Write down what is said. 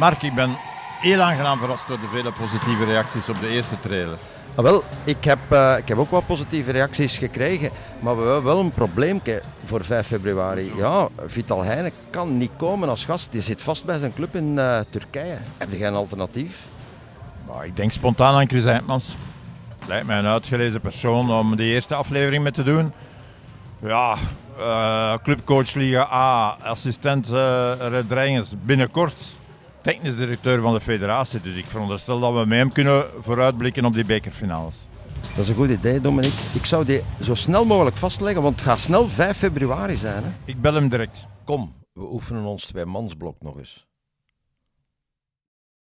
Mark, ik ben heel aangenaam verrast door de vele positieve reacties op de eerste trailer. Ah, wel, ik heb, uh, ik heb ook wat positieve reacties gekregen, maar we hebben wel een probleem voor 5 februari. Ja, Vital Heine kan niet komen als gast. Die zit vast bij zijn club in uh, Turkije. Heb je geen alternatief? Nou, ik denk spontaan aan Chris Eijtmans. Lijkt mij een uitgelezen persoon om de eerste aflevering mee te doen. Ja, uh, clubcoach Liga A, assistent uh, Red binnenkort technisch directeur van de federatie. Dus ik veronderstel dat we met hem kunnen vooruitblikken op die bekerfinales. Dat is een goed idee, Dominique. Ik zou die zo snel mogelijk vastleggen, want het gaat snel 5 februari zijn. Hè? Ik bel hem direct. Kom, we oefenen ons twee mansblok nog eens.